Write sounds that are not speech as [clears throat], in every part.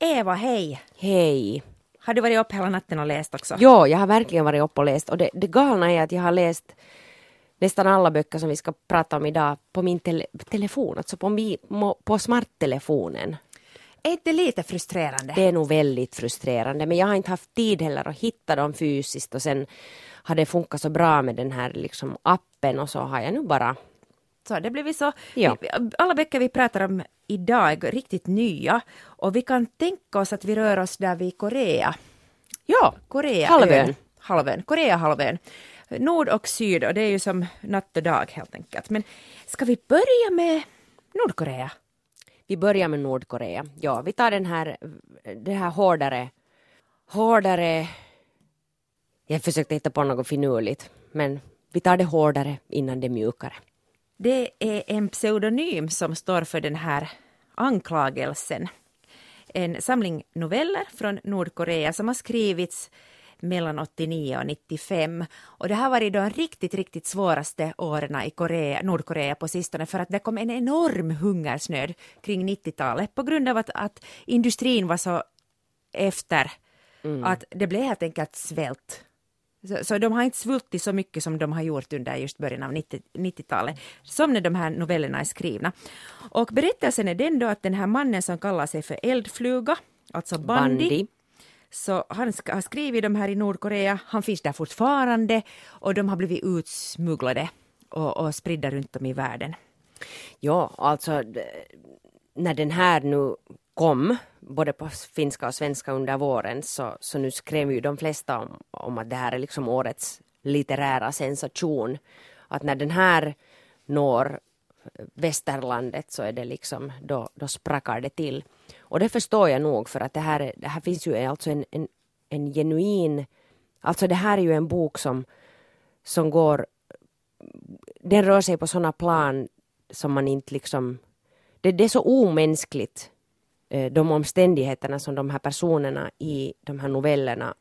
Eva, hej! Hej! Har du varit upp hela natten och läst också? Jo, jag har verkligen varit uppe och läst och det, det galna är att jag har läst nästan alla böcker som vi ska prata om idag på min tele telefon, alltså på, mi, på smarttelefonen. Är det lite frustrerande? Det är nog väldigt frustrerande, men jag har inte haft tid heller att hitta dem fysiskt och sen har det funkat så bra med den här liksom appen och så har jag nu bara så det blir så. Ja. Alla böcker vi pratar om idag är riktigt nya och vi kan tänka oss att vi rör oss där vid Korea. Ja, Korea halvön. halvön. Korea halvön. Nord och syd och det är ju som natt och dag helt enkelt. Men ska vi börja med Nordkorea? Vi börjar med Nordkorea. Ja, vi tar den här, det här hårdare, hårdare jag försökte hitta på något finurligt, men vi tar det hårdare innan det mjukare. Det är en pseudonym som står för den här anklagelsen. En samling noveller från Nordkorea som har skrivits mellan 89 och 95. Och det här var de riktigt, riktigt svåraste åren i Korea, Nordkorea på sistone för att det kom en enorm hungersnöd kring 90-talet på grund av att, att industrin var så efter mm. att det blev helt enkelt svält så, så, de har inte svultit så mycket som de har gjort under just början av 90, 90-talet, som när de här novellerna är skrivna. Och berättelsen är den då att den här mannen som kallar sig för Eldfluga, alltså Bandi, Bandi. så han har skrivit de här i Nordkorea, han finns där fortfarande och de har blivit utsmugglade och, och spridda runt om i världen. Ja, alltså när den här nu kom, både på finska och svenska under våren, så, så nu skrev ju de flesta om, om att det här är liksom årets litterära sensation. Att när den här når västerlandet så är det liksom, då, då sprackar det till. Och det förstår jag nog för att det här, det här finns ju alltså en, en, en genuin, alltså det här är ju en bok som, som går, den rör sig på sådana plan som man inte liksom, det, det är så omänskligt Eh, de omständigheterna som de här personerna i de här novellerna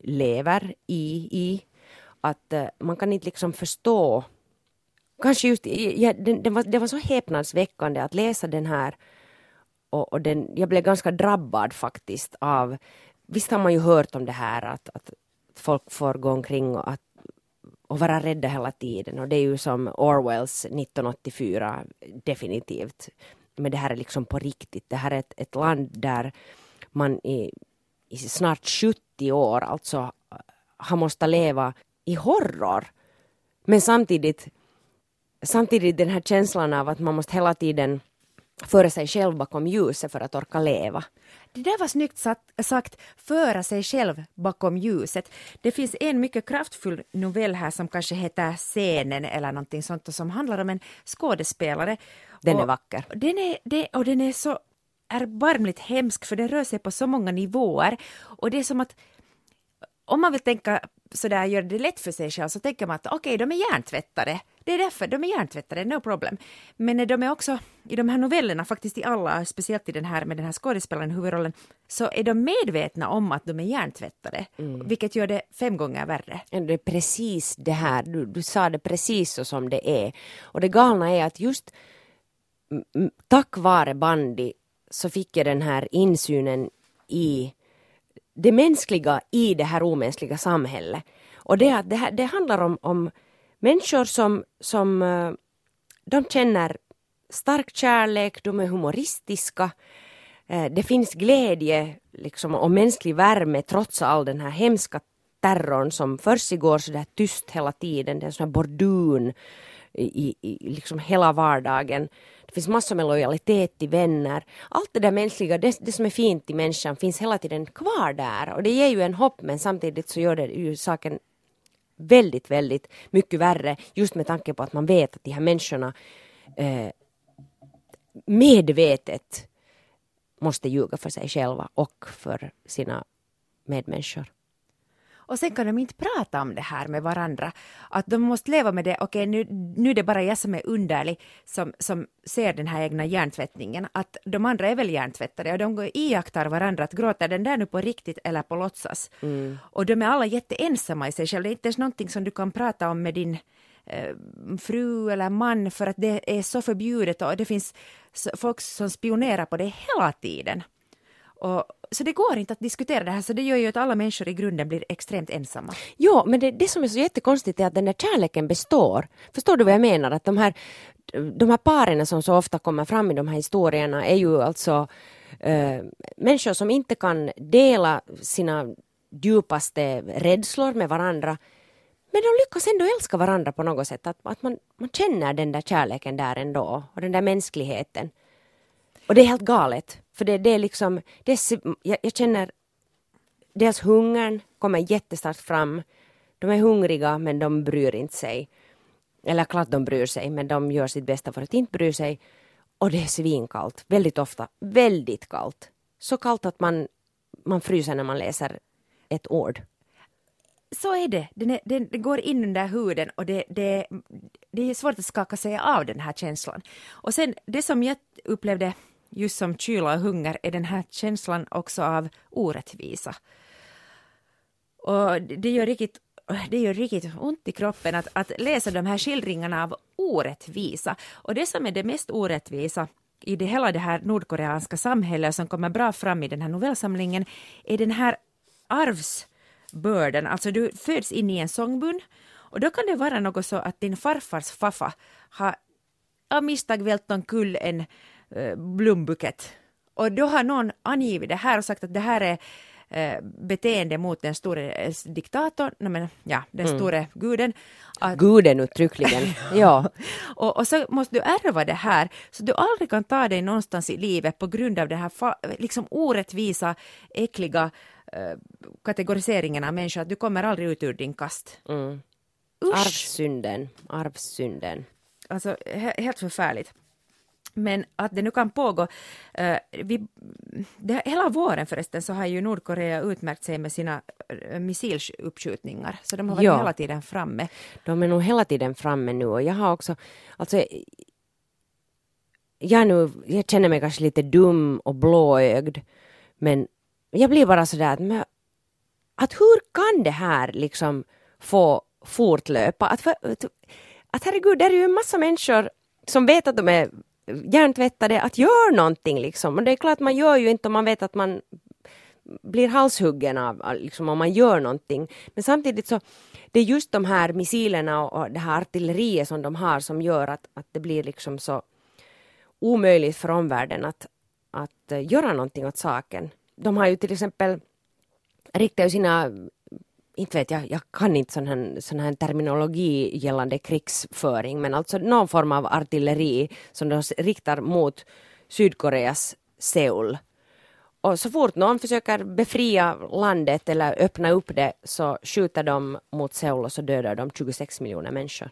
lever i, i. Att eh, man kan inte liksom förstå. Kanske just, ja, det, var, det var så häpnadsväckande att läsa den här och, och den, jag blev ganska drabbad faktiskt av Visst har man ju hört om det här att, att folk får gå omkring och, att, och vara rädda hela tiden och det är ju som Orwells 1984 definitivt men det här är liksom på riktigt. Det här är ett, ett land där man i, i snart 70 år alltså äh, har måste leva i horror. Men samtidigt, samtidigt den här känslan av att man måste hela tiden föra sig själv bakom ljuset för att orka leva. Det där var snyggt sagt, föra sig själv bakom ljuset. Det finns en mycket kraftfull novell här som kanske heter Scenen eller någonting sånt och som handlar om en skådespelare. Den och är vacker. Den är, det, och den är så erbarmligt hemsk för den rör sig på så många nivåer och det är som att om man vill tänka sådär, göra det lätt för sig själv så tänker man att okej, okay, de är hjärntvättade. Det är därför de är hjärntvättade, no problem. Men de är också i de här novellerna, faktiskt i alla, speciellt i den här med den här skådespelaren huvudrollen, så är de medvetna om att de är hjärntvättade, mm. vilket gör det fem gånger värre. Det är precis det här, du, du sa det precis så som det är. Och det galna är att just tack vare bandy så fick jag den här insynen i det mänskliga i det här omänskliga samhället. Och det, det, det handlar om, om människor som, som eh, de känner stark kärlek, de är humoristiska, eh, det finns glädje liksom, och mänsklig värme trots all den här hemska terrorn som försiggår så där tyst hela tiden, det är en sån här bordun i, i liksom hela vardagen. Det finns massor med lojalitet till vänner. Allt det där mänskliga, det, det som är fint i människan finns hela tiden kvar där och det ger ju en hopp men samtidigt så gör det ju saken väldigt, väldigt mycket värre just med tanke på att man vet att de här människorna eh, medvetet måste ljuga för sig själva och för sina medmänniskor. Och sen kan de inte prata om det här med varandra. Att de måste leva med det, okej nu, nu är det bara jag som är underlig som, som ser den här egna hjärntvättningen. Att de andra är väl hjärntvättade och de iakttar varandra, att gråter den där nu på riktigt eller på låtsas. Mm. Och de är alla jätteensamma i sig själva, det är inte ens någonting som du kan prata om med din eh, fru eller man för att det är så förbjudet och det finns folk som spionerar på det hela tiden. Och, så det går inte att diskutera det här, så det gör ju att alla människor i grunden blir extremt ensamma. Jo, men det, det som är så jättekonstigt är att den där kärleken består. Förstår du vad jag menar? Att de här, de här paren som så ofta kommer fram i de här historierna är ju alltså äh, människor som inte kan dela sina djupaste rädslor med varandra. Men de lyckas ändå älska varandra på något sätt. Att, att man, man känner den där kärleken där ändå och den där mänskligheten. Och det är helt galet. För det, det är liksom, det är, jag, jag känner deras hungern kommer jättestarkt fram. De är hungriga men de bryr inte sig. Eller klart de bryr sig men de gör sitt bästa för att inte bry sig. Och det är svinkallt, väldigt ofta, väldigt kallt. Så kallt att man, man fryser när man läser ett ord. Så är det, den, är, den, den går in under huden och det, det, det är svårt att skaka sig av den här känslan. Och sen det som jag upplevde just som kyla och hunger är den här känslan också av orättvisa. Och det gör riktigt, det gör riktigt ont i kroppen att, att läsa de här skildringarna av orättvisa. Och det som är det mest orättvisa i det hela det här nordkoreanska samhället som kommer bra fram i den här novellsamlingen är den här arvsbörden. Alltså du föds in i en sångbund och då kan det vara något så att din farfars faffa har av misstag vält omkull en Eh, blombukett. Och då har någon angivit det här och sagt att det här är eh, beteende mot den store eh, diktatorn, nej men, ja, den mm. store guden. Att, guden uttryckligen, [laughs] ja. och, och, så måste du ärva det här, så du aldrig kan ta dig någonstans i livet på grund av den här liksom orättvisa, äckliga eh, kategoriseringen av människor, att du kommer aldrig ut ur din kast. Mm. Arvsynden, arvsynden. Alltså, he helt förfärligt. Men att det nu kan pågå, uh, vi, det, hela våren förresten så har ju Nordkorea utmärkt sig med sina uh, missiluppskjutningar, så de har varit ja. hela tiden framme. De är nog hela tiden framme nu och jag har också, alltså jag, nu, jag känner mig kanske lite dum och blåögd, men jag blir bara sådär att, men, att hur kan det här liksom få fortlöpa? Att, för, att herregud, det är ju en massa människor som vet att de är hjärntvättade att göra någonting liksom. Och det är klart man gör ju inte om man vet att man blir halshuggen av liksom, om man gör någonting. Men samtidigt så det är just de här missilerna och, och det här artilleriet som de har som gör att, att det blir liksom så omöjligt för omvärlden att, att eh, göra någonting åt saken. De har ju till exempel riktat sina inte vet jag, jag kan inte sån här, sån här terminologi gällande krigsföring, men alltså någon form av artilleri som de riktar mot Sydkoreas Seoul. Och så fort någon försöker befria landet eller öppna upp det så skjuter de mot Seoul och så dödar de 26 miljoner människor.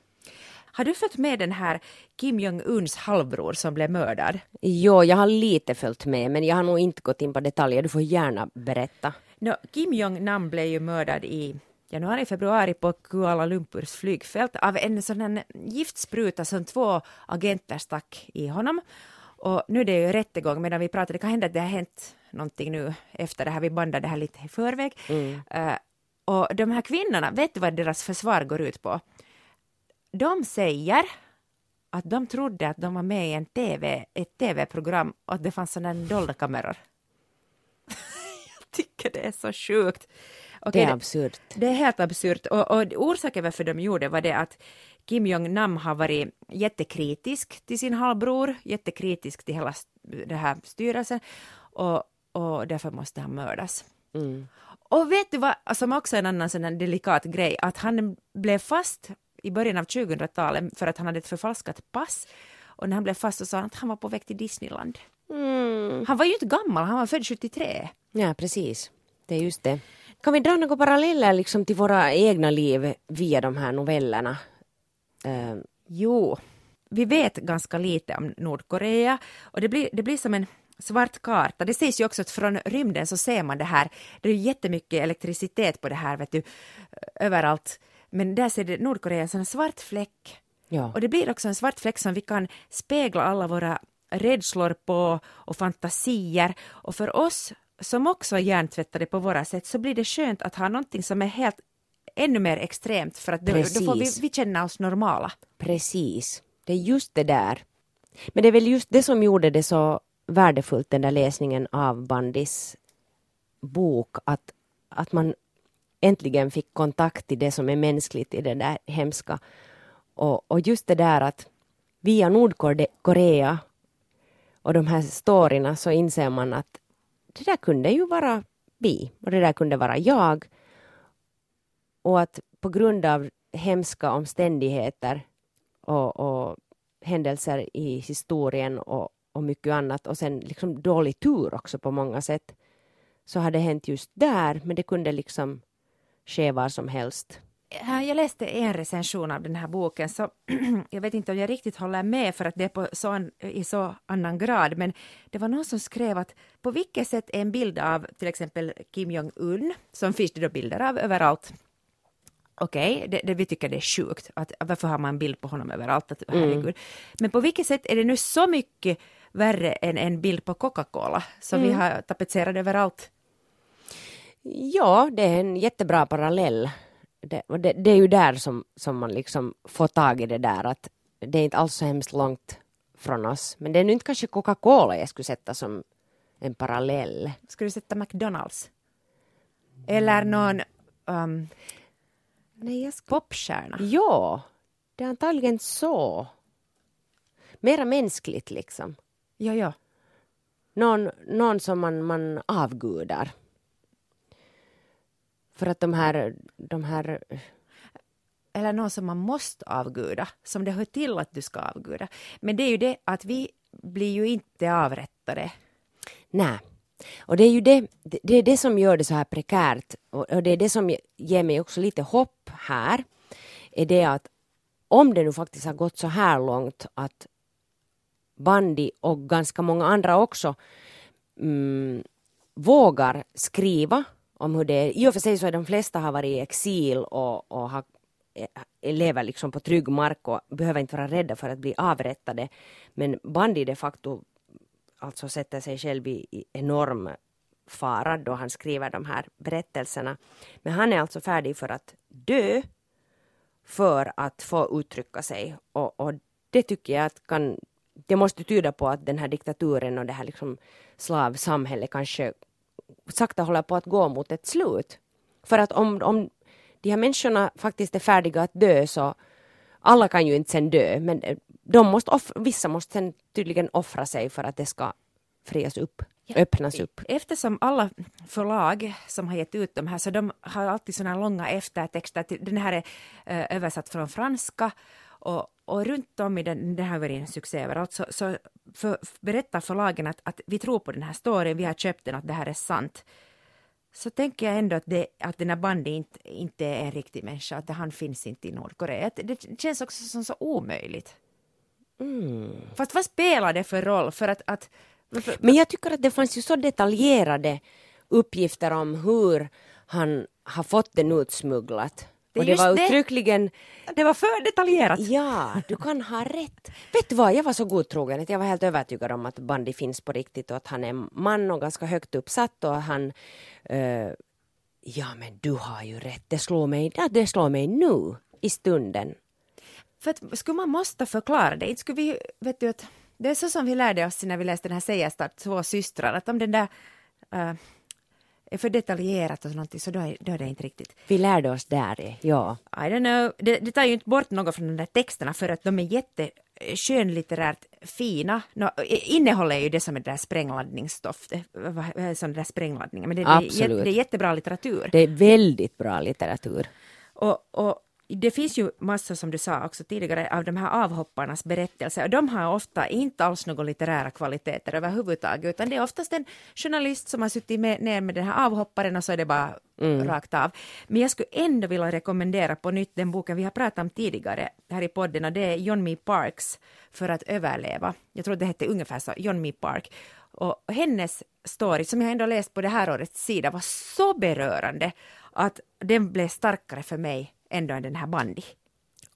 Har du följt med den här Kim Jong-Uns halvbror som blev mördad? Jo, jag har lite följt med, men jag har nog inte gått in på detaljer. Du får gärna berätta. No, Kim Jong-Nam blev ju mördad i januari, februari på Kuala Lumpurs flygfält av en här giftspruta som två agenter stack i honom. Och nu är det ju rättegång medan vi pratar, det kan hända att det har hänt någonting nu efter det här, vi bandade det här lite i förväg. Mm. Uh, och de här kvinnorna, vet du vad deras försvar går ut på? De säger att de trodde att de var med i en TV, ett tv-program och att det fanns sådana dolda kameror. [laughs] Tycker det är så sjukt. Okay, det är absurt. Det, det, är helt absurt. Och, och orsaken varför de gjorde var det att Kim Jong-Nam har varit jättekritisk till sin halvbror, jättekritisk till hela den här styrelsen och, och därför måste han mördas. Mm. Och vet du vad, som också är en annan sån delikat grej, att han blev fast i början av 2000-talet för att han hade ett förfalskat pass. Och när han blev fast så sa han att han var på väg till Disneyland. Mm. Han var ju inte gammal, han var född 73. Ja, precis. Det är just det. Kan vi dra några paralleller liksom till våra egna liv via de här novellerna? Uh. Jo, vi vet ganska lite om Nordkorea och det blir, det blir som en svart karta. Det sägs ju också att från rymden så ser man det här. Det är jättemycket elektricitet på det här, vet du, överallt. Men där ser det Nordkorea som en svart fläck. Ja. Och det blir också en svart fläck som vi kan spegla alla våra rädslor på och fantasier. Och för oss som också är hjärntvättade på våra sätt så blir det skönt att ha någonting som är helt ännu mer extremt för att då, då får vi, vi känna oss normala. Precis, det är just det där. Men det är väl just det som gjorde det så värdefullt den där läsningen av Bandis bok att, att man äntligen fick kontakt till det som är mänskligt i det där hemska. Och, och just det där att via Nordkorea och de här storyna så inser man att det där kunde ju vara vi och det där kunde vara jag. Och att på grund av hemska omständigheter och, och händelser i historien och, och mycket annat och sen liksom dålig tur också på många sätt så har det hänt just där men det kunde liksom ske var som helst. Jag läste en recension av den här boken, så [clears throat] jag vet inte om jag riktigt håller med för att det är på så, i så annan grad, men det var någon som skrev att på vilket sätt är en bild av till exempel Kim Jong-Un, som finns det då bilder av överallt, okej, okay, det, det, vi tycker det är sjukt, att varför har man en bild på honom överallt, att, mm. herregud. Men på vilket sätt är det nu så mycket värre än en bild på Coca-Cola, som mm. vi har tapetserat överallt? Ja, det är en jättebra parallell. Det, det, det, är ju där som, som man liksom får tag i det där att det är inte alls så hemskt långt från oss. Men det är nu inte kanske Coca-Cola jag skulle sätta som en parallell. Skulle du sätta McDonalds? Eller någon um, Nej, jag ska... popstjärna? Ja, det är antagligen så. Mera mänskligt liksom. Ja, ja. Någon, någon som man, man avgudar. För att de här, de här eller någon som man måste avguda, som det hör till att du ska avguda. Men det är ju det att vi blir ju inte avrättade. Nej. Och det är ju det, det, är det som gör det så här prekärt och det är det som ger mig också lite hopp här. Är det att om det nu faktiskt har gått så här långt att Bandi och ganska många andra också mm, vågar skriva om hur det är. I och för sig så är de flesta har varit i exil och, och har, eh, lever liksom på trygg mark och behöver inte vara rädda för att bli avrättade. Men Bandi de facto alltså sätter sig själv i, i enorm fara då han skriver de här berättelserna. Men han är alltså färdig för att dö för att få uttrycka sig. Och, och det tycker jag att kan, det måste tyda på att den här diktaturen och det här liksom slavsamhället kanske sakta håller på att gå mot ett slut. För att om, om de här människorna faktiskt är färdiga att dö så alla kan ju inte sen dö men de måste offra, vissa måste sen tydligen offra sig för att det ska frias upp, ja, öppnas upp. Eftersom alla förlag som har gett ut de här så de har alltid sådana långa eftertexter. Den här är uh, översatt från franska och, och runt om i den, det har varit en succé överallt, så, så för, berättar förlagen att, att vi tror på den här storyn, vi har köpt den, att det här är sant. Så tänker jag ändå att, det, att den här bandet inte, inte är en riktig människa, att han finns inte i Nordkorea. Det känns också som så omöjligt. Mm. Fast vad spelar det för roll? För att, att för, Men jag tycker att det fanns ju så detaljerade uppgifter om hur han har fått den utsmugglat. Det och det var uttryckligen... Det. det var för detaljerat. Ja, du kan ha rätt. Vet du vad, jag var så godtrogen att jag var helt övertygad om att Bandi finns på riktigt och att han är man och ganska högt uppsatt och han... Uh, ja, men du har ju rätt. Det slår mig, ja, det slår mig nu, i stunden. För att skulle man måste förklara det, inte skulle vi, vet du att det är så som vi lärde oss när vi läste den här Seierstad, två systrar, att om den där uh, är för detaljerat och sånt, så då är, då är det inte riktigt. Vi lärde oss där, ja. I don't know. Det, det tar ju inte bort något från de där texterna för att de är jätte skönlitterärt fina. No, innehållet är ju det som är det där sprängladdningsstoff, sån där sprängladdning. Men det. Det, det är jättebra litteratur. Det är väldigt bra litteratur. Och, och det finns ju massor, som du sa också tidigare, av de här avhopparnas berättelser. Och de har ofta inte alls några litterära kvaliteter överhuvudtaget, utan det är oftast en journalist som har suttit med, ner med den här avhopparen och så är det bara mm. rakt av. Men jag skulle ändå vilja rekommendera på nytt den boken vi har pratat om tidigare här i podden och det är John Me Parks För att överleva. Jag tror det hette ungefär så, John Me Park. Och hennes story, som jag ändå läst på det här årets sida, var så berörande att den blev starkare för mig ändå än den här Bandi.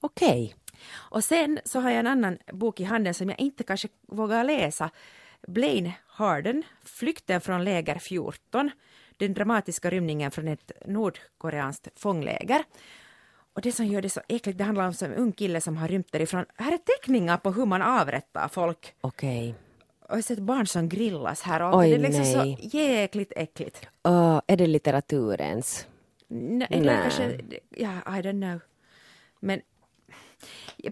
Okej. Okay. Och sen så har jag en annan bok i handen som jag inte kanske vågar läsa. Blaine Harden, Flykten från läger 14. Den dramatiska rymningen från ett nordkoreanskt fångläger. Och det som gör det så äckligt, det handlar om en ung kille som har rymt därifrån. Här är teckningar på hur man avrättar folk. Okej. Okay. jag har sett barn som grillas här och Oj, det är liksom nej. så jäkligt äckligt. Åh, är det litteraturens? Nej, det kanske, ja, I don't know. Men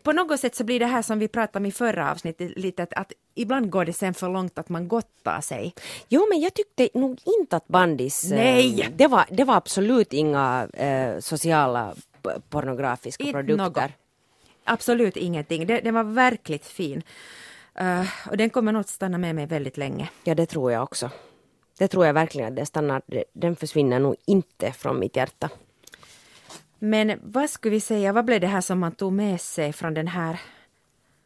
på något sätt så blir det här som vi pratade om i förra avsnittet, lite att, att ibland går det sen för långt att man gottar sig. Jo, men jag tyckte nog inte att Bandis... eh, Nej! Det var, det var absolut inga eh, sociala pornografiska Inte produkter. något. Absolut ingenting. Det, den var verkligt fin. Eh, och den kommer nog att stanna med mig väldigt länge. Ja, det tror jag också. Det tror jag verkligen att det stannar. Den försvinner nog inte från mitt hjärta. Men vad skulle vi säga, vad blev det här som man tog med sig från den här...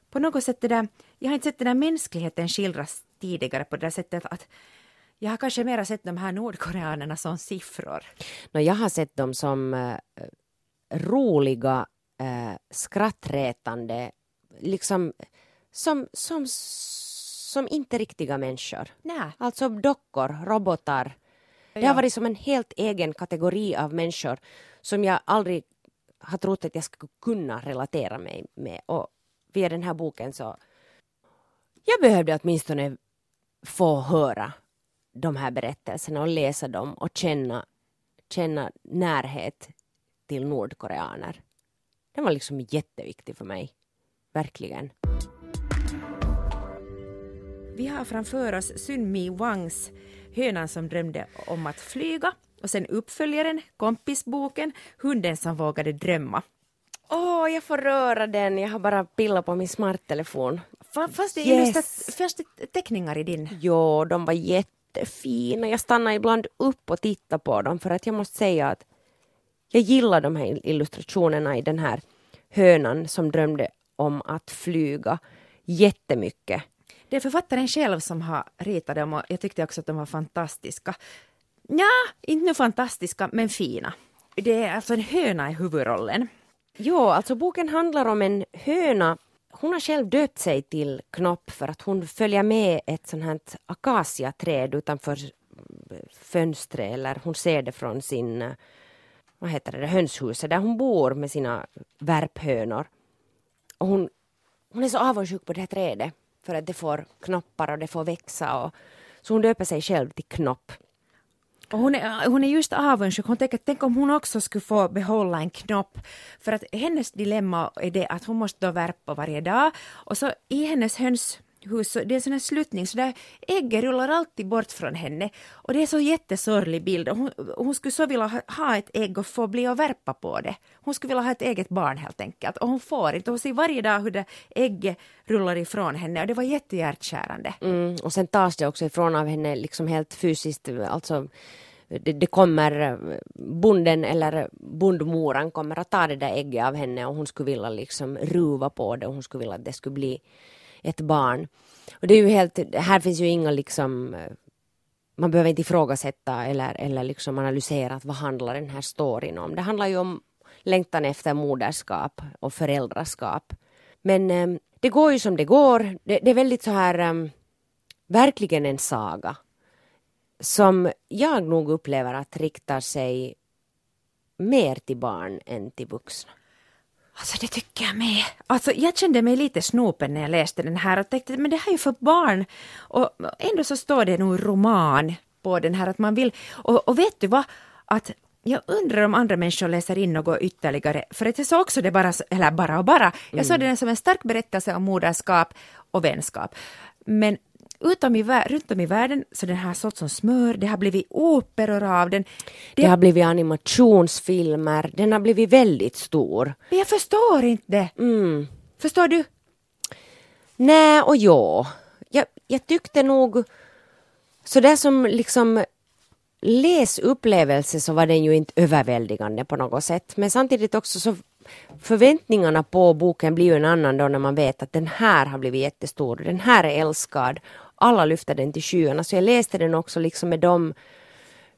På något sätt det där, jag har inte sett den där mänskligheten skildras tidigare på det där sättet att jag har kanske mera sett de här nordkoreanerna som siffror. Nå, jag har sett dem som eh, roliga, eh, skrattretande, liksom som, som, som inte riktiga människor. Nej. Alltså dockor, robotar. Det Ja. har varit som en helt egen kategori av människor som jag aldrig har trott att jag skulle kunna relatera mig med. Och via den här boken så... Jag behövde åtminstone få höra de här berättelserna och läsa dem och känna, känna närhet till nordkoreaner. Det var liksom jätteviktigt för mig. Verkligen. Vi har framför oss Sun Mi Wangs Hönan som drömde om att flyga och sen uppföljaren, kompisboken, Hunden som vågade drömma. Åh, jag får röra den. Jag har bara pillat på min smarttelefon. Fa- Fast det Yes. är teckningar i din. Jo, de var jättefina. Jag stannar ibland upp och tittar på dem för att jag måste säga att jag gillar de här illustrationerna i den här hönan som drömde om att flyga jättemycket. Det är författaren själv som har ritat dem och jag tyckte också att de var fantastiska. Ja, inte nu fantastiska, men fina. Det är alltså en höna i huvudrollen. Jo, alltså boken handlar om en höna. Hon har själv döpt sig till Knopp för att hon följer med ett sånt här akaciaträd utanför fönstret eller hon ser det från sin eh, vad heter det, hönshuset där hon bor med sina värphönor. Och hon, hon är så avundsjuk på det här trädet för att det får knoppar och det får växa. Och, så hon döper sig själv till Knopp. Och hon, är, hon är just avundsjuk. Hon tänker, tänk om hon också skulle få behålla en knopp. För att hennes dilemma är det att hon måste då värpa varje dag. Och så i hennes höns så, det är en sån här sluttning, så där ägget rullar alltid bort från henne. Och det är så jättesorglig bild. Och Hon, hon skulle så vilja ha, ha ett ägg och få bli och värpa på det. Hon skulle vilja ha ett eget barn helt enkelt. Och hon får inte. Hon ser varje dag hur det ägget rullar ifrån henne. Och det var jättehjärtkärande. Mm, och sen tas det också ifrån av henne liksom helt fysiskt, alltså det, det kommer bonden eller bondmoran kommer att ta det där ägget av henne och hon skulle vilja liksom ruva på det och hon skulle vilja att det skulle bli ett barn. Och det är ju helt, här finns ju inga liksom eh, man behöver inte ifrågasätta eller, eller liksom analysera att vad handlar den här storyn om. Det handlar ju om längtan efter moderskap och föräldraskap. Men eh, det går ju som det går. Det, det är väldigt så här eh, verkligen en saga som jag nog upplever att riktar sig mer till barn än till vuxna. Alltså det tycker jag med. Alltså jag kände mig lite snopen när jag läste den här och tänkte men det här är ju för barn. Och ändå så står det nog roman på den här att man vill. Och, och vet du vad? Att jag undrar om andra människor läser in något ytterligare. För att jag såg också det bara, eller bara och bara. Jag såg den som en stark berättelse om moderskap och vänskap. Men utom i, runt om i världen så den har sålt som smör, det har blivit operor av den. Det har blivit animationsfilmer, den har blivit väldigt stor. Men jag förstår inte det. Mm. Förstår du? Nej och ja. Jag, jag tyckte nog så där som liksom läsupplevelse så var den ju inte överväldigande på något sätt. Men samtidigt också så förväntningarna på boken blir ju en annan då när man vet att den här har blivit jättestor, den här är älskad, alla lyfter den till skyarna. Så jag läste den också liksom med dem,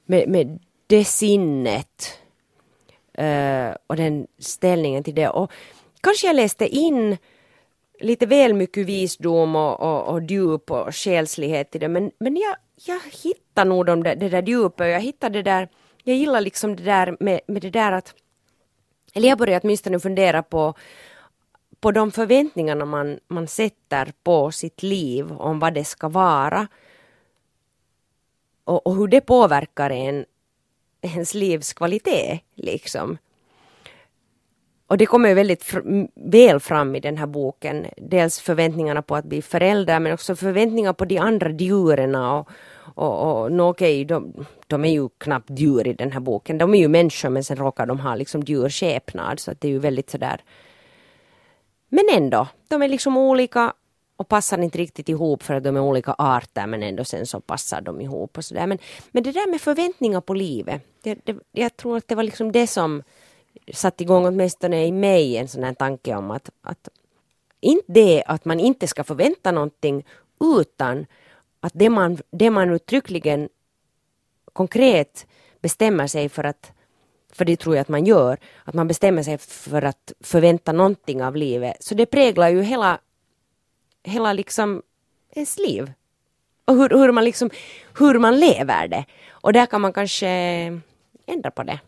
med, med det sinnet uh, och den ställningen till det. Och kanske jag läste in lite väl mycket visdom och, och, och djup och själslighet i det. Men, men jag, jag hittar nog de där, det där djupet och jag hittar det där, jag gillar liksom det där med, med det där att, eller jag börjar åtminstone fundera på, på de förväntningarna man, man sätter på sitt liv om vad det ska vara och, och hur det påverkar en, ens livskvalitet liksom. Och det kommer väldigt fr väl fram i den här boken. Dels förväntningarna på att bli förälder men också förväntningar på de andra djuren och, och, och no, okej, de, de är ju knappt djur i den här boken. De är ju människor men sen råkar de ha liksom djurskepnad så att det är ju väldigt sådär men ändå, de är liksom olika och passar inte riktigt ihop för att de är olika arter men ändå sen så passar de ihop och sådär. Men, men det där med förväntningar på livet, det, det, jag tror att det var liksom det som satte igång åtminstone i mig en sån här tanke om att, att inte det att man inte ska förvänta någonting utan att det man, det man uttryckligen konkret bestämmer sig för att för det tror jag att man gör, att man bestämmer sig för att förvänta någonting av livet. Så det präglar ju hela, hela liksom ens liv. Och hur, hur, man liksom, hur man lever det. Och där kan man kanske ändra på det.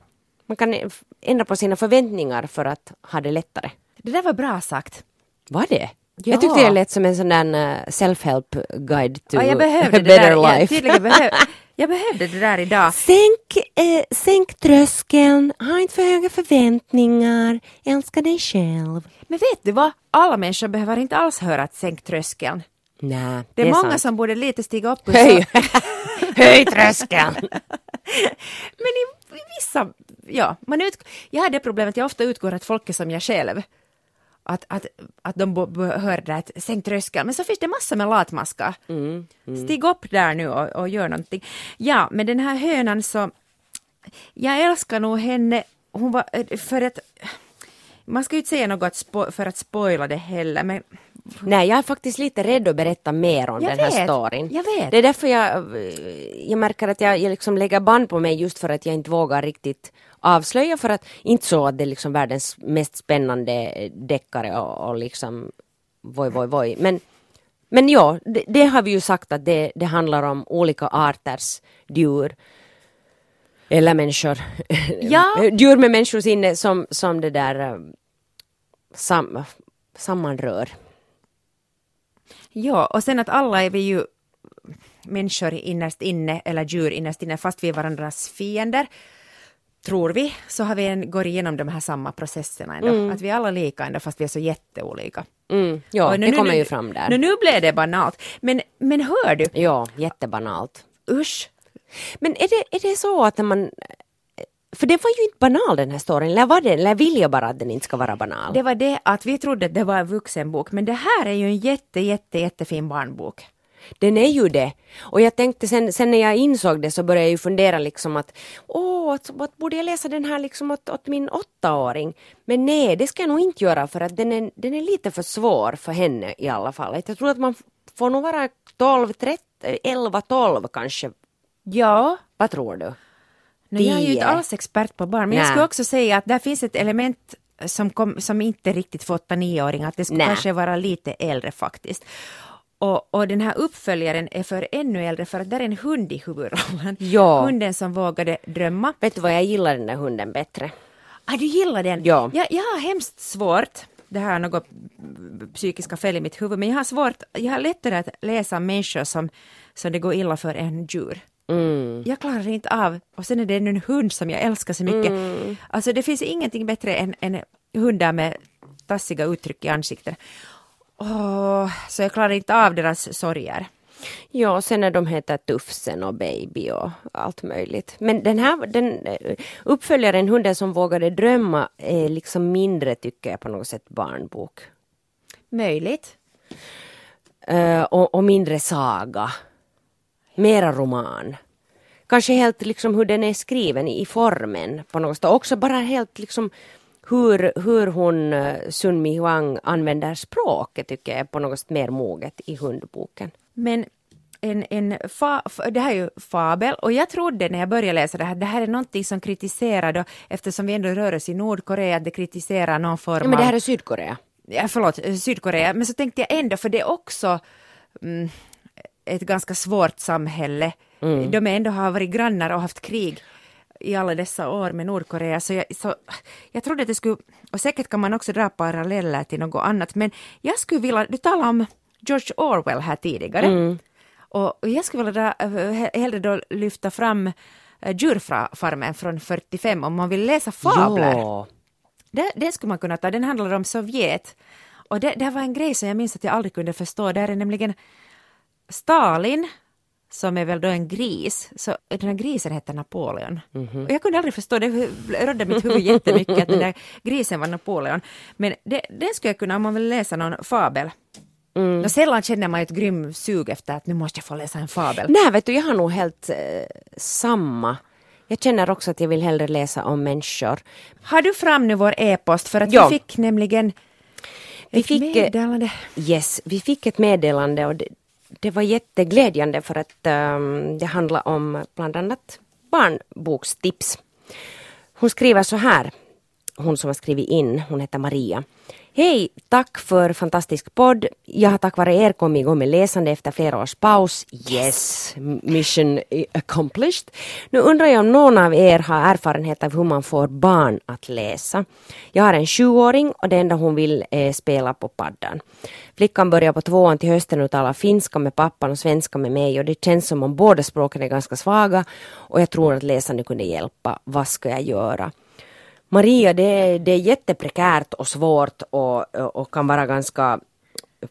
Man kan ändra på sina förväntningar för att ha det lättare. Det där var bra sagt. Var det? Ja. Jag tyckte det lät som en sån där uh, self-help guide to ja, jag behövde better det där. life. Jag, behöv, [laughs] jag behövde det där idag. Sänk, eh, sänk tröskeln, ha inte för höga förväntningar, älska dig själv. Men vet du vad? Alla människor behöver inte alls höra att sänk tröskeln. Nej, Det är, det är många sant. som borde lite stiga upp och Höj, [laughs] höj tröskeln! [laughs] Men i, i vissa, ja, man ut, jag har det problemet, jag ofta utgår att folk är som jag själv. Att, att, att de bo- bo- hör det att sänk tröskeln, men så finns det massor med latmaskar. Mm, Stig upp där nu och, och gör någonting. Ja, men den här hönan så, jag älskar nog henne, hon var, för att, man ska ju inte säga något för att spoila det heller, men Nej, jag är faktiskt lite rädd att berätta mer om Jag den här vet, storyn. jag vet. Det är därför jag, jag märker att jag, jag liksom lägger band på mig just för att jag inte vågar riktigt avslöja för att inte så att det är liksom världens mest spännande deckare och, och liksom voj, voj, voj. Men, men ja, det, det har vi ju sagt att det, det handlar om olika arters djur. Eller människor. Ja. [laughs] djur med människosinne som, som det där eh, sam, sammanrör. Ja, och sen att alla är vi ju människor innerst inne, eller djur innerst inne, fast vi är varandras fiender, tror vi, så har vi en, går igenom de här samma processerna ändå. Att vi är alla lika ändå, fast vi är så jätteolika. Mm, ja, nu- det kommer nu- ju fram där. Nu, nu blev det banalt. Men, men hör du, Ja, jättebanalt. usch, Men är det, är det så att när man... För det var ju inte banal den här storyn, eller var det? Eller vill jag bara att den inte ska vara banal? det var det att vi trodde att det var en vuxenbok, men det här är ju en jätte, jätte, jättefin barnbok. Den är ju det. Och jag tänkte sen, sen när jag insåg det så började jag ju fundera liksom att åh, att, att borde jag läsa den här liksom åt, åt min åttaåring? Men nej, det ska jag nog inte göra för att den är, den är lite för svår för henne i alla fall. Jag tror att man får nog vara 12, 13, 11, 12 kanske. Ja, Vad tror du? No, jag är ju inte alls expert på barn, men jag Nej. skulle också säga att där finns ett element som, kom, som inte riktigt för 8-9-åringar, att det skulle Nej. kanske vara lite äldre faktiskt. Och, och den här uppföljaren är för ännu äldre för att där är en hund i huvudrollen. Ja. Hunden som vågade drömma. Vet du vad, jag gillar den där hunden bättre. Ah, du gillar den? Ja. Jag, jag har hemskt svårt, det här är något psykiska fel i mitt huvud, men jag har svårt, jag har lättare att läsa människor som, som det går illa för än djur. Mm. Jag klarar inte av, och sen är det en hund som jag älskar så mycket. Mm. Alltså det finns ingenting bättre än, än hundar med tassiga uttryck i ansiktet. Åh, så jag klarar inte av deras sorger. Ja, och sen när de heter Tufsen och Baby och allt möjligt. Men den här den, eh, uppföljaren Hunden som vågade drömma är liksom mindre tycker jag på något sätt barnbok. Möjligt. Eh, och, och mindre saga. Mera roman. Kanske helt liksom hur den är skriven i formen på något sätt. Också bara helt liksom hur, hur hon, uh, Sun Mi Huang, använder språket tycker jag är på något sätt mer moget i hundboken. Men en, en fa, det här är ju fabel och jag trodde när jag började läsa det här, det här är någonting som kritiserar då, eftersom vi ändå rör oss i Nordkorea, det kritiserar någon form Ja, men det av här är Sydkorea. ja, förlåt, eh, Sydkorea, men så tänkte jag ändå, för det är också mm, ett ganska svårt samhälle. De är ändå har varit grannar och haft krig i alla dessa år med Nordkorea så jag, så jag trodde att det skulle, och säkert kan man också dra paralleller till något annat, men jag skulle vilja, du talade om George Orwell här tidigare, mm. och jag skulle vilja dra, hellre då lyfta fram eh, Djurfarmen från 45 om man vill läsa fabler. Ja. Det, det skulle man kunna ta, den handlar om Sovjet. Och det, det var en grej som jag minns att jag aldrig kunde förstå, där är nämligen Stalin som är väl då en gris, så den här grisen heter Napoleon. Mm -hmm. Och jag kunde aldrig förstå, det rörde mitt huvud jättemycket att den där [laughs] grisen var Napoleon. Men det, det skulle jag kunna, om man vill läsa någon fabel. Mm. Och sällan känner man ett grym sug efter att nu måste jag få läsa en fabel. Nej, vet du, jag har nog helt eh, samma. Jag känner också att jag vill hellre läsa om människor. Har du fram nu vår e-post? För att ja. vi fick nämligen vi fick, eh, meddelande. Yes, vi fick ett meddelande och det, det var jätteglädjande för att um, det handlar om bland annat barnbokstips. Hon skriver så här, hon som har skrivit in, hon heter Maria. Hej, tack för fantastisk podd. Jag har tack vare er kommit igång med läsande efter flera års paus. Yes, mission accomplished. Nu undrar jag om någon av er har erfarenhet av hur man får barn att läsa. Jag har en sjuåring och det enda hon vill är spela på paddan. Flickan börjar på tvåan till hösten och talar finska med pappan och svenska med mig och det känns som om båda språken är ganska svaga och jag tror att läsande kunde hjälpa. Vad ska jag göra? Maria, det är, det är jätteprekärt och svårt och, och kan vara ganska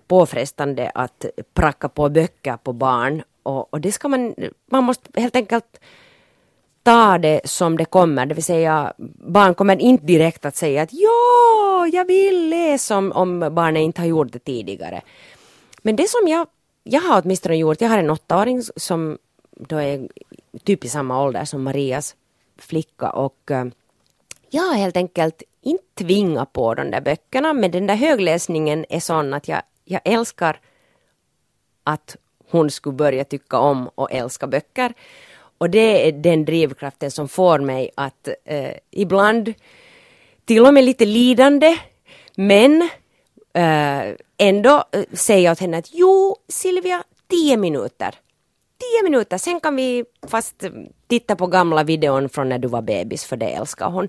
påfrestande att pracka på böcker på barn. Och, och det ska man, man måste helt enkelt ta det som det kommer, det vill säga barn kommer inte direkt att säga att ja, jag vill läsa om, om barnet inte har gjort det tidigare. Men det som jag, jag har åtminstone gjort, jag har en åttaåring som då är typ i samma ålder som Marias flicka och eh, jag har helt enkelt inte tvingat på de där böckerna men den där högläsningen är sån att jag, jag älskar att hon skulle börja tycka om och älska böcker. Och det är den drivkraften som får mig att eh, ibland till och med lite lidande men eh, ändå eh, säga åt henne att jo Silvia, tio minuter. Tio minuter, sen kan vi fast titta på gamla videon från när du var bebis för det älskar hon.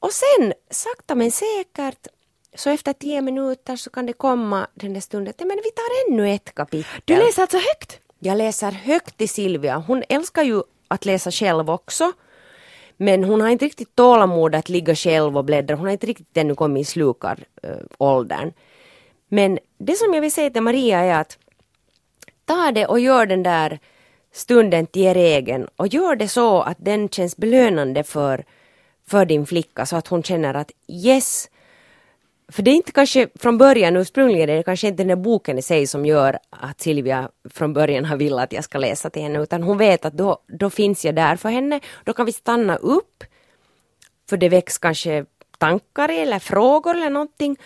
Och sen sakta men säkert så efter tio minuter så kan det komma den där stunden att men vi tar ännu ett kapitel. Du läser alltså högt? Jag läser högt till Silvia. Hon älskar ju att läsa själv också. Men hon har inte riktigt tålamod att ligga själv och bläddra. Hon har inte riktigt ännu kommit i slukaråldern. Men det som jag vill säga till Maria är att ta det och gör den där stunden till er egen och gör det så att den känns belönande för för din flicka så att hon känner att yes, för det är inte kanske från början ursprungligen, det är kanske inte den där boken i sig som gör att Silvia från början har velat att jag ska läsa till henne, utan hon vet att då, då finns jag där för henne. Då kan vi stanna upp, för det väcks kanske tankar eller frågor eller någonting.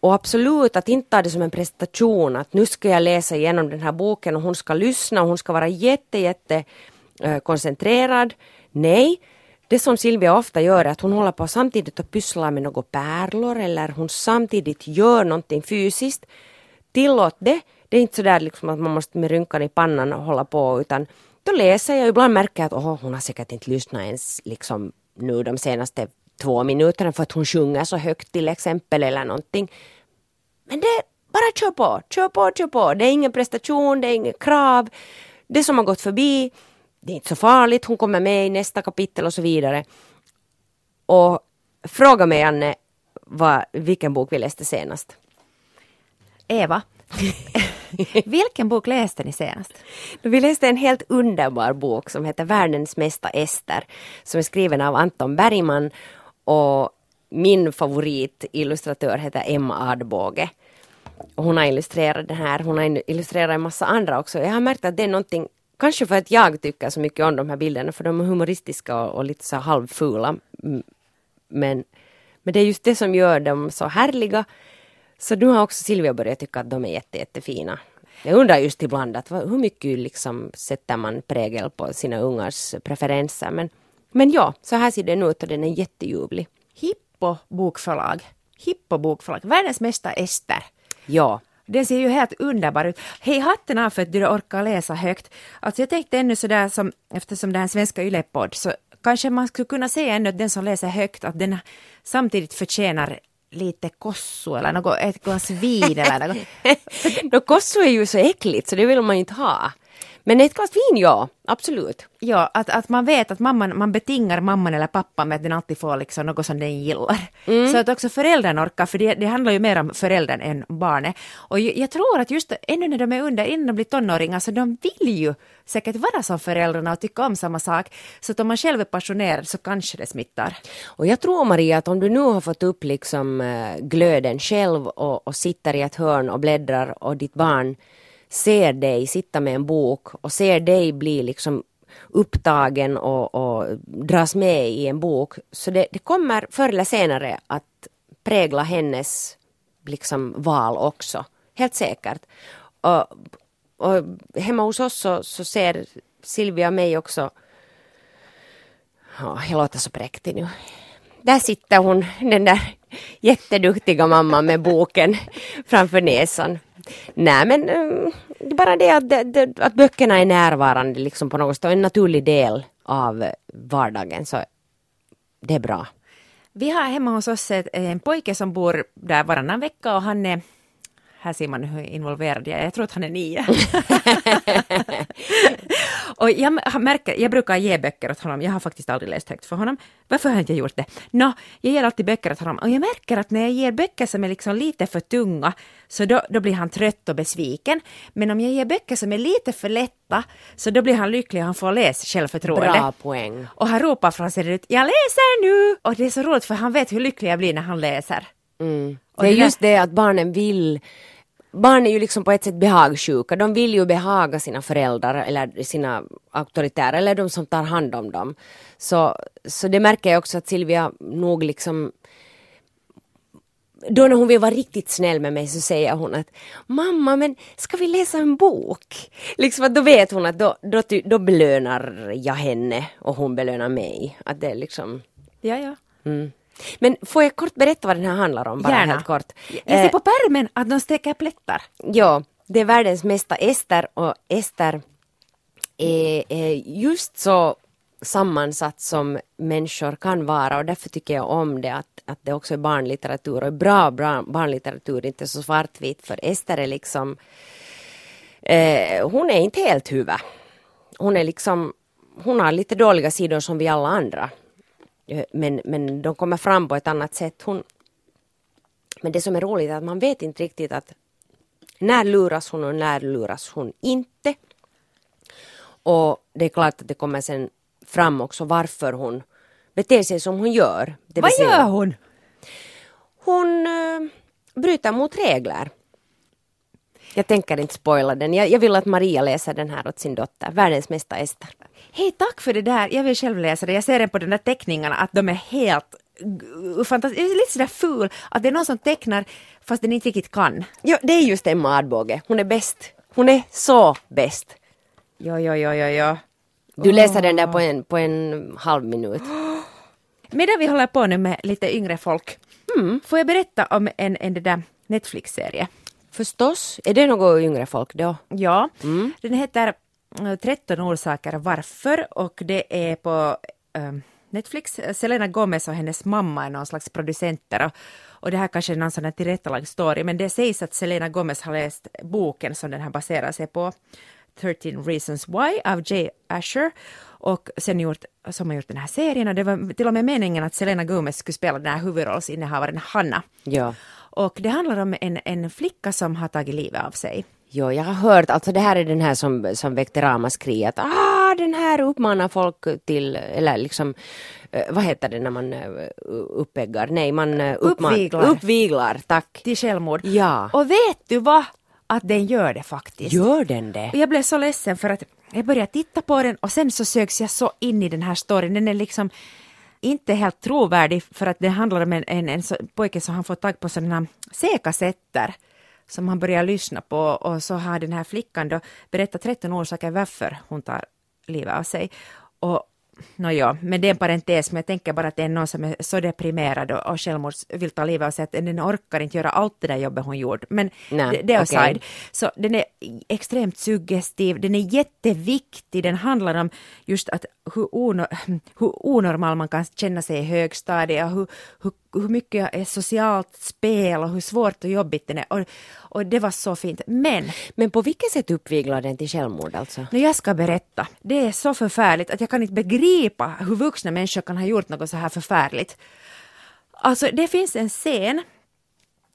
Och absolut att inte ta det som en prestation, att nu ska jag läsa igenom den här boken och hon ska lyssna och hon ska vara jätte, jätte eh, koncentrerad. Nej, det som Silvia ofta gör är att hon håller på samtidigt och pysslar med några pärlor eller hon samtidigt gör någonting fysiskt. Tillåt det. Det är inte så där liksom att man måste med rynkan i pannan och hålla på utan då läser jag ibland märker jag att oh, hon har säkert inte lyssnat ens liksom nu de senaste två minuterna för att hon sjunger så högt till exempel eller någonting. Men det, bara kör på, kör på, kör på. Det är ingen prestation, det är inget krav. Det som har gått förbi, det är inte så farligt, hon kommer med i nästa kapitel och så vidare. Och fråga mig Anne, vad, vilken bok vi läste senast? Eva, [laughs] vilken bok läste ni senast? [laughs] Vi läste en helt underbar bok som heter Världens mesta Ester som är skriven av Anton Bergman och min favoritillustratör heter Emma Adbåge. hon har illustrerat den här, hon har illustrerat en massa andra också. Jag har märkt att det är någonting Kanske för att jag tycker så mycket om de här bilderna för de är humoristiska och, och lite så halvfula. Mm. Men, men det är just det som gör dem så härliga. Så nu har också Silvia börjat tycka att de är jätte, jättefina. Jag undrar just ibland att hur mycket liksom sätter man prägel på sina ungars preferenser. Men, men ja, så här ser den ut och den är jätteljuvlig. Hippo bokförlag. Hippo bokförlag. Världens mesta Ester. Ja. Den ser ju helt underbar ut. Hej hatten av för att du orkar läsa högt. Alltså jag tänkte ännu sådär som, eftersom det är en svenska ylepodd så kanske man skulle kunna säga ännu att den som läser högt, att den samtidigt förtjänar lite kossu eller något, ett glas vin eller något. [laughs] no, kossu är ju så äckligt så det vill man ju inte ha. Men ett glas vin, ja, absolut. Ja, att, att man vet att mamman, man betingar mamman eller pappan med att den alltid får liksom något som den gillar. Mm. Så att också föräldern orkar, för det, det handlar ju mer om föräldern än barnet. Och jag, jag, tror att just ännu när de är under, innan de blir tonåringar, så de vill ju säkert vara som föräldrarna och tycka om samma sak. Så att om man själv är passionerad så kanske det smittar. Och jag tror Maria att om du nu har fått upp liksom eh, glöden själv och, och sitter i ett hörn och bläddrar och ditt barn ser dig sitta med en bok och ser dig bli liksom upptagen och, och dras med i en bok. Så det, det kommer förr eller senare att prägla hennes liksom, val också. Helt säkert. Och, och hemma hos oss så, så ser Silvia mig också Oh, jag låter så präktig nu. Där sitter hon, den där [laughs] jätteduktiga mamman med boken framför näsan. Nej men um, bara det att, det, att böckerna är närvarande liksom på något sätt och en naturlig del av vardagen så det är bra. Vi har hemma hos oss en pojke som bor där varannan vecka och han är här ser man hur involverad jag är. Jag tror att han är nio. [laughs] och jag märker, jag brukar ge böcker åt honom. Jag har faktiskt aldrig läst högt för honom. Varför har jag inte gjort det? Nå, jag ger alltid böcker åt honom och jag märker att när jag ger böcker som är liksom lite för tunga så då, då blir han trött och besviken. Men om jag ger böcker som är lite för lätta så då blir han lycklig och han får läs självförtroende. Bra poäng. Och han ropar från sig ut, jag läser nu! Och det är så roligt för han vet hur lycklig jag blir när han läser. Mm. Det är just det att barnen vill barn är ju liksom på ett sätt behagsjuka. De vill ju behaga sina föräldrar eller sina auktoritära eller de som tar hand om dem. Så, så det märker jag också att Silvia nog liksom då när hon vill vara riktigt snäll med mig så säger hon att mamma men ska vi läsa en bok? Liksom att då vet hon att då, då, då belönar jag henne och hon belönar mig. Att det är liksom... Ja, ja. Mm. Men får jag kort berätta vad den här handlar om? Bara Gärna. helt kort. Jag ser eh, på pärmen att de steker plättar. Ja, det är världens mesta Ester och Ester är, är just så sammansatt som människor kan vara och därför tycker jag om det att, att det också är barnlitteratur och bra, bra barnlitteratur, inte så svartvit för Ester är liksom eh, hon är inte helt huvud. Hon är liksom hon har lite dåliga sidor som vi alla andra men, men de kommer fram på ett annat sätt. Hon, men det som är roligt är att man vet inte riktigt att när luras hon och när luras hon inte. Och det är klart att det kommer sen fram också varför hon beter sig som hon gör. Vad gör hon? Hon äh, bryter mot regler. Jag tänker inte spoila den. Jag, jag, vill att Maria läser den här åt sin dotter, världens mesta Ester. Hej, tack för det där. Jag vill själv läsa det. Jag ser den på de där teckningarna att de är helt fantastiskt, lite sådär ful, att det är någon som tecknar fast den inte riktigt kan. Ja, det är just Emma Adbåge. Hon är bäst. Hon är så bäst. Ja, ja, ja, ja, ja. Du läser oh. den där på en, på en halv minut. Medan vi håller på nu med lite yngre folk, mm. får jag berätta om en, en där Netflix-serie? Förstås. Är det något yngre folk då? Ja, mm. den heter 13 orsaker varför och det är på um, Netflix. Selena Gomez och hennes mamma är någon slags producenter och, och det här kanske är någon sån här tillrättalagd story men det sägs att Selena Gomez har läst boken som den här baserar sig på 13 Reasons Why av Jay Asher och sen gjort, som har gjort den här serien och det var till och med meningen att Selena Gomez skulle spela den här huvudrollsinnehavaren Hanna. Ja. Och det handlar om en, en flicka som har tagit livet av sig. Jo, jag har hört, alltså det här är den här som, som väckte ramaskri att ah, den här uppmanar folk till, eller liksom, uh, vad heter det när man uh, uppeggar? Nej, man uh, uppman, uppviglar. uppviglar. Tack. Till självmord. Ja. Och vet du vad? Att den gör det faktiskt. Gör den det? Och jag blev så ledsen för att jag började titta på den och sen så söks jag så in i den här storyn. Den är liksom inte helt trovärdig för att det handlar om en, en, en pojke som har fått tag på sådana C-kassetter som han börjar lyssna på och så har den här flickan då berättat 13 orsaker varför hon tar livet av sig. Och no ja, men det är en parentes, men jag tänker bara att det är någon som är så deprimerad och, och självmords vill ta livet av sig att den orkar inte göra allt det där jobbet hon gjorde. Men Nej, det, det är okej. aside. Så den är extremt suggestiv, den är jätteviktig, den handlar om just att hur, ono, hur onormal man kan känna sig i högstadiet, hur, hur, hur mycket är socialt spel och hur svårt och jobbigt den är. Och, och det var så fint. Men Men på vilket sätt uppviglar den till självmord alltså? jag ska berätta, det är så förfärligt att jag kan inte begripa hur vuxna människor kan ha gjort något så här förfärligt. Alltså det finns en scen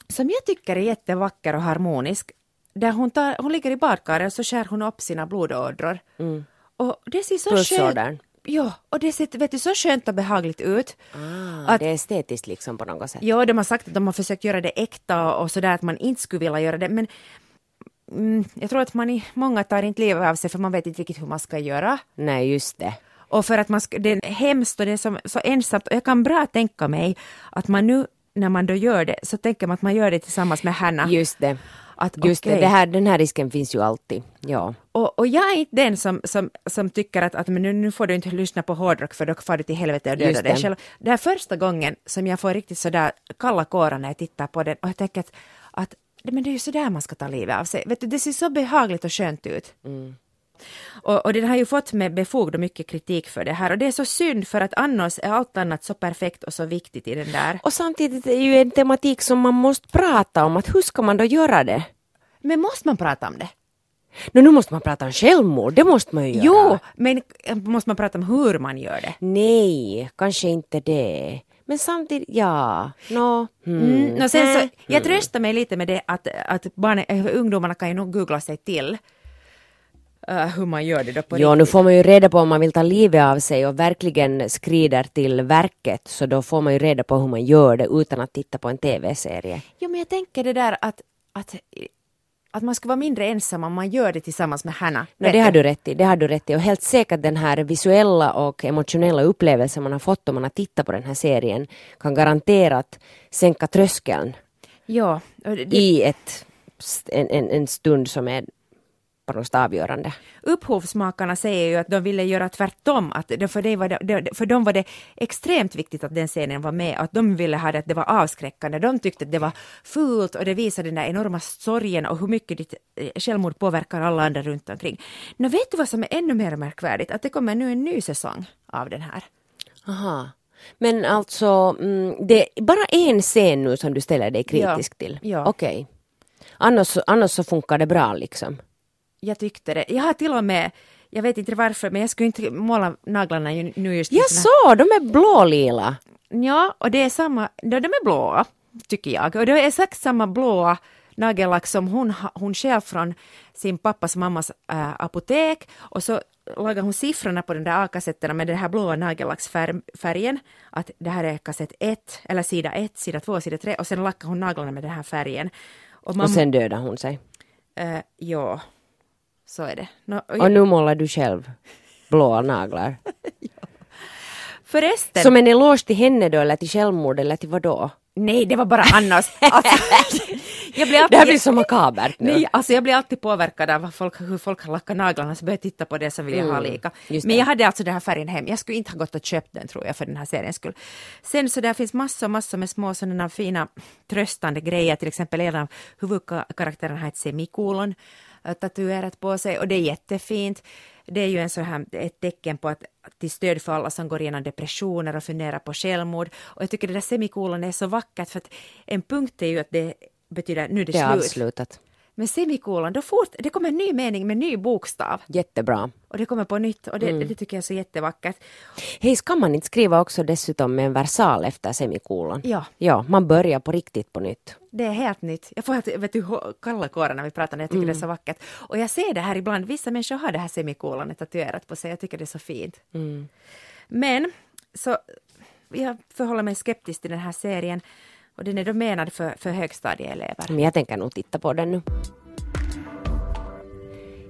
som jag tycker är jättevacker och harmonisk. Där hon, tar, hon ligger i badkaret och så skär hon upp sina blodådror. Och det ser så skönt. Ja, och det ser vet du, så skönt och behagligt ut. Ah, Att- det är estetiskt liksom på något sätt. Ja, de har sagt att de har försökt göra det äkta och sådär att man inte skulle vilja göra det, men mm, jag tror att man i, många tar inte livet av sig för man vet inte riktigt hur man ska göra. Nej, just det. Och för att man ska, det är hemskt och det är så, så ensamt och jag kan bra tänka mig att man nu när man då gör det så tänker man att man gör det tillsammans med Hanna. Just det. Att, Just okej. det, det här, den här risken finns ju alltid. Ja. Och, och jag är inte den som, som, som tycker att, att men nu, nu får du inte lyssna på hårdrock för då far du till helvete och dödar dig själv. Det är första gången som jag får riktigt sådär kalla kårar när jag tittar på den och jag tänker att, att men det är ju sådär man ska ta livet av sig. Vet du, det ser så behagligt och skönt ut. Och, och den har ju fått med befogd och mycket kritik för det här och det är så synd för att annars är allt annat så perfekt och så viktigt i den där. Och samtidigt är det ju en tematik som man måste prata om. Att hur ska man då göra det? Men måste man prata om det? Nå, nu måste man prata om självmord, det måste man ju göra. Jo, men måste man prata om hur man gör det? Nej, kanske inte det. Men samtidigt, ja. Nå, hmm. Mm. No, sen så, jag tröstar mig lite med det att, att barnen, äh, ungdomarna kan ju nog googla sig till äh, hur man gör det då på Jo, nu får man ju reda på om man vill ta livet av sig och verkligen skrider till verket så då får man ju reda på hur man gör det utan att titta på en TV-serie. Jo, men jag tänker det där att, att, att man ska vara mindre ensam om man gör det tillsammans med Hanna. No, det har du rätt i, det har du rätt i och helt säkert den här visuella och emotionella upplevelsen man har fått om man har tittat på den här serien kan garanterat sänka tröskeln Ja, det, i ett, en, en, en stund som är på något avgörande. upphovsmakarna säger ju att de ville göra tvärtom, att för, det var det, för dem var det extremt viktigt att den scenen var med, att de ville ha det att det var avskräckande. De tyckte att det var fult och det visade den där enorma sorgen och hur mycket ditt eh, självmord påverkar alla andra runt omkring. Nå vet du vad som är ännu mer märkvärdigt? Att det kommer nu en ny säsong av den här. Aha. Men alltså, mm, det är bara en scen nu som du ställer dig kritisk Ja. till? Ja. Okej. Annars, så- annars så funkar det bra liksom? Jag tyckte det. Jag har till och med, jag vet inte varför, men jag skulle inte måla naglarna nu just Jag såna här- så, de är blålila. Ja, och det är samma, de är blåa, tycker jag. Och det är exakt samma blåa nagellack som hon, hon själv från sin pappas mammas äh, apotek. Och så lagar hon siffrorna på den där A-kassetterna med den här blåa nagellacksfärgen. Att det här är kassett 1, eller sida 1, sida 2, sida 3. Och sen lackar hon naglarna med den här färgen. Och, mamma, Och sen dödar hon sig. äh, ja, så är det. Nå, och Och nu målar du själv blåa naglar. [laughs] förresten. Som en eloge till henne då, eller till självmord, eller till vad då? Nej, det var bara Annas. [laughs] Alltså, jag blir alltid, Det här blir så makabert nu. Nej, alltså jag blir alltid påverkad av vad folk, hur folk har lackat naglarna, så börjar jag titta på det så vill jag ha Mm, lika. just Men jag hade alltså den här färgen hem. Jag skulle inte ha gått och köpt den tror jag för den här seriens skull. Sen så där finns massor, massor med små sådana fina tröstande grejer. Till exempel en av huvudkaraktärerna ett semikolon tatuerat på sig och det är jättefint. Det är ju en så här, ett tecken på att till stöd för alla som går igenom depressioner och funderar på självmord. Och jag tycker det där semikolon är så vackert för att en punkt är ju att det betyder nu är det, Det är slut. avslutat. Men semikolon, då fort, det kommer en ny mening med ny bokstav. Jättebra. Och det kommer på nytt och det, Mm. det tycker jag är så jättevackert. Hej, ska man inte skriva också dessutom med en versal efter semikolon? Ja. Ja, man börjar på riktigt på nytt. Det är helt nytt. Jag får helt, vet du, kalla kårar när vi pratar, när jag tycker det är Mm. så vackert. Och jag ser det här ibland, vissa människor har det här semikolonet tatuerat på sig, jag tycker det är så fint. Mm. Men, så jag förhåller mig skeptisk till den här serien och den är då menad för, för högstadieelever. Men jag tänker nog titta på den nu.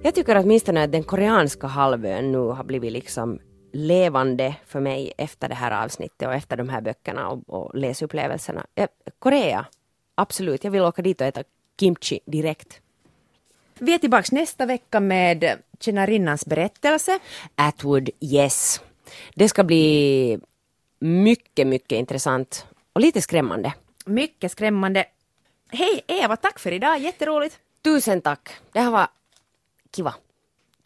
Jag tycker åtminstone att den koreanska halvön nu har blivit liksom levande för mig efter det här avsnittet och efter de här böckerna och, och läsupplevelserna. Eh, Korea, absolut. Jag vill åka dit och äta kimchi direkt. Vi är tillbaka nästa vecka med tjänarinnans berättelse. Atwood, yes. Det ska bli mycket, mycket intressant och lite skrämmande. Mycket skrämmande. Hej Eva, tack för idag, jätteroligt. Tusen tack. Det här var kiva. [laughs]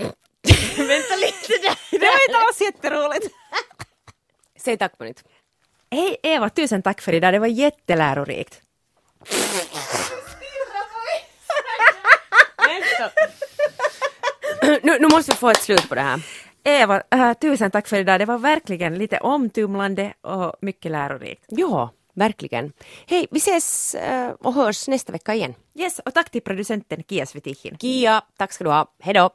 Vänta lite där. Det var inte alls jätteroligt. [laughs] Säg tack på nytt. Hej Eva, tusen tack för idag. Det var jättelärorikt. [laughs] nu, nu måste vi få ett slut på det här. Eva, äh, tusen tack för idag. Det var verkligen lite omtumlande och mycket lärorikt. Ja, verkligen. Hej, vi ses äh, och hörs nästa vecka igen. Yes, och tack till producenten Kia Svetihin. Kia, tack ska du ha. Hej då!